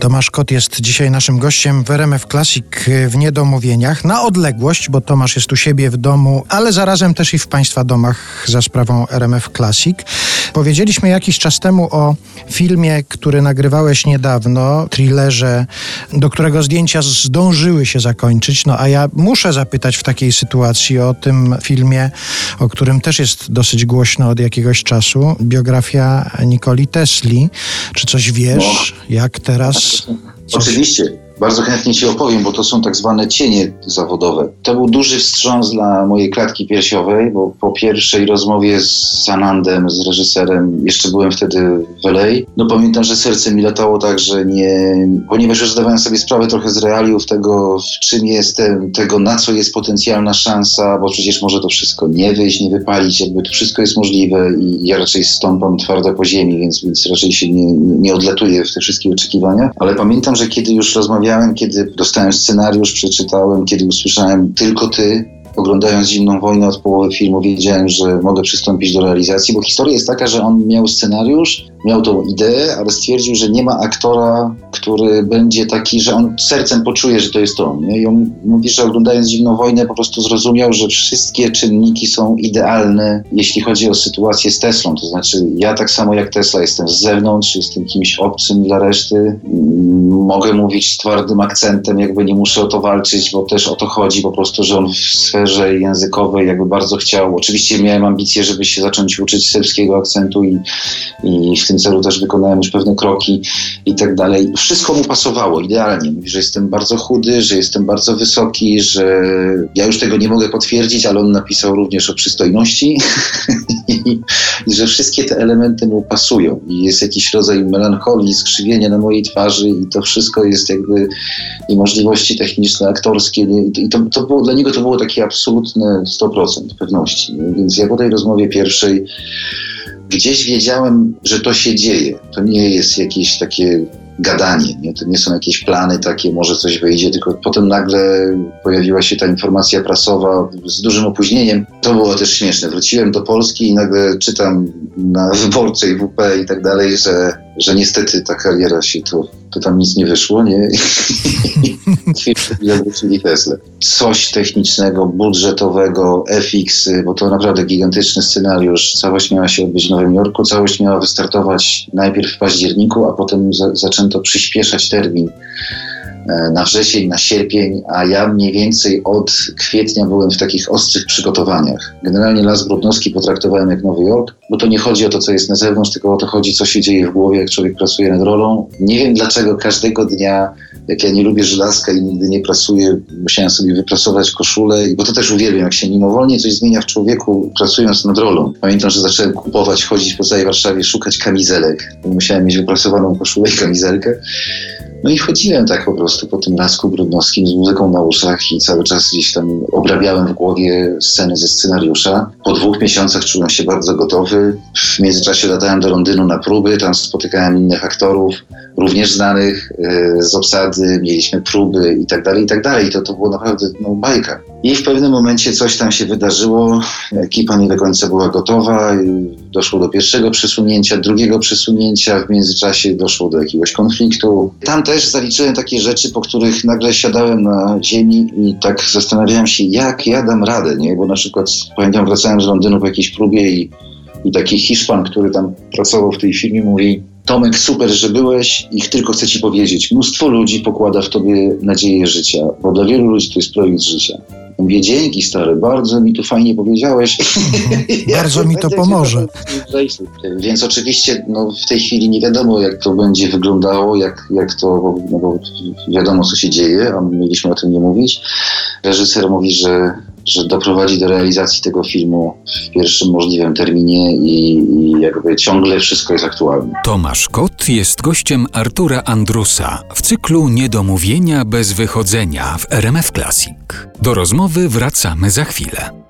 Tomasz Kot jest dzisiaj naszym gościem w RMF Classic w Niedomówieniach na odległość, bo Tomasz jest u siebie w domu, ale zarazem też i w Państwa domach za sprawą RMF Classic. Powiedzieliśmy jakiś czas temu o filmie, który nagrywałeś niedawno, thrillerze, do którego zdjęcia zdążyły się zakończyć. No a ja muszę zapytać w takiej sytuacji o tym filmie, o którym też jest dosyć głośno od jakiegoś czasu. Biografia Nikoli Tesli. Czy coś wiesz, no. jak teraz Coś... Oczywiście. Bardzo chętnie Ci opowiem, bo to są tak zwane cienie zawodowe. To był duży wstrząs dla mojej klatki piersiowej, bo po pierwszej rozmowie z Sanandem, z reżyserem, jeszcze byłem wtedy w LA, no pamiętam, że serce mi latało tak, że nie... Ponieważ już zdawałem sobie sprawę trochę z realiów tego, w czym jestem, tego, na co jest potencjalna szansa, bo przecież może to wszystko nie wyjść, nie wypalić, jakby to wszystko jest możliwe i ja raczej stąpam twardo po ziemi, więc, więc raczej się nie, nie odlatuję w te wszystkie oczekiwania. Ale pamiętam, że kiedy już rozmawiałem kiedy dostałem scenariusz, przeczytałem, kiedy usłyszałem tylko ty, oglądając Zimną Wojnę od połowy filmu, wiedziałem, że mogę przystąpić do realizacji, bo historia jest taka, że on miał scenariusz, miał tą ideę, ale stwierdził, że nie ma aktora, który będzie taki, że on sercem poczuje, że to jest on. Nie? I on mówi, że oglądając Zimną Wojnę po prostu zrozumiał, że wszystkie czynniki są idealne, jeśli chodzi o sytuację z Teslą. To znaczy, ja tak samo jak Tesla jestem z zewnątrz, jestem kimś obcym dla reszty. Mogę mówić twardym akcentem, jakby nie muszę o to walczyć, bo też o to chodzi po prostu, że on w sferze językowej jakby bardzo chciał. Oczywiście miałem ambicje, żeby się zacząć uczyć serbskiego akcentu i, i w tym celu też wykonałem już pewne kroki i tak dalej. Wszystko mu pasowało idealnie. Mówi, że jestem bardzo chudy, że jestem bardzo wysoki, że ja już tego nie mogę potwierdzić, ale on napisał również o przystojności i, że wszystkie te elementy mu pasują. I jest jakiś rodzaj melancholii, skrzywienia na mojej twarzy i to wszystko jest jakby i możliwości techniczne, aktorskie. I to, to było, dla niego to było takie absolutne 100% pewności. Więc ja po tej rozmowie pierwszej gdzieś wiedziałem, że to się dzieje. To nie jest jakieś takie gadanie, nie? to nie są jakieś plany takie, może coś wyjdzie, tylko potem nagle pojawiła się ta informacja prasowa z dużym opóźnieniem. To było też śmieszne. Wróciłem do Polski i nagle czytam na wyborczej WP i tak dalej, że, że niestety ta kariera się to, to tam nic nie wyszło, nie? I wrócili Tesla. Coś technicznego, budżetowego, FX, bo to naprawdę gigantyczny scenariusz. Całość miała się odbyć w Nowym Jorku, całość miała wystartować najpierw w październiku, a potem za, zaczęto przyspieszać termin na wrzesień, na sierpień, a ja mniej więcej od kwietnia byłem w takich ostrych przygotowaniach. Generalnie Las Brodnowski potraktowałem jak Nowy Jork, bo to nie chodzi o to, co jest na zewnątrz, tylko o to chodzi, co się dzieje w głowie, jak człowiek pracuje nad rolą. Nie wiem dlaczego każdego dnia, jak ja nie lubię żelazka i nigdy nie prasuję, musiałem sobie wyprasować koszulę, bo to też uwielbiam, jak się mimowolnie coś zmienia w człowieku, pracując nad rolą. Pamiętam, że zacząłem kupować, chodzić po całej Warszawie, szukać kamizelek. Musiałem mieć wyprasowaną koszulę i kamizelkę. No i chodziłem tak po prostu po tym lasku brudnowskim z muzyką na uszach i cały czas gdzieś tam obrabiałem w głowie sceny ze scenariusza. Po dwóch miesiącach czułem się bardzo gotowy. W międzyczasie latałem do Londynu na próby, tam spotykałem innych aktorów, również znanych e, z obsady, mieliśmy próby i tak dalej, i tak dalej. To, to było naprawdę no, bajka. I w pewnym momencie coś tam się wydarzyło, ekipa nie do końca była gotowa, doszło do pierwszego przesunięcia, drugiego przesunięcia, w międzyczasie doszło do jakiegoś konfliktu. Tam też zaliczyłem takie rzeczy, po których nagle siadałem na ziemi i tak zastanawiałem się, jak ja dam radę, nie? Bo na przykład pamiętam, wracałem z Londynu po jakiejś próbie i, i taki Hiszpan, który tam pracował w tej firmie, mówi Tomek, super, że byłeś i tylko chcę ci powiedzieć, mnóstwo ludzi pokłada w tobie nadzieję życia, bo dla wielu ludzi to jest projekt życia. Mówię, dzięki stary, bardzo mi tu fajnie powiedziałeś. bardzo mi to pomoże. Więc oczywiście no, w tej chwili nie wiadomo, jak to będzie wyglądało, jak, jak to, no, bo wiadomo, co się dzieje, a mieliśmy o tym nie mówić. Reżyser mówi, że że doprowadzi do realizacji tego filmu w pierwszym możliwym terminie i, i, jakby ciągle wszystko jest aktualne. Tomasz Kot jest gościem Artura Andrusa w cyklu Niedomówienia bez wychodzenia w RMF Classic. Do rozmowy wracamy za chwilę.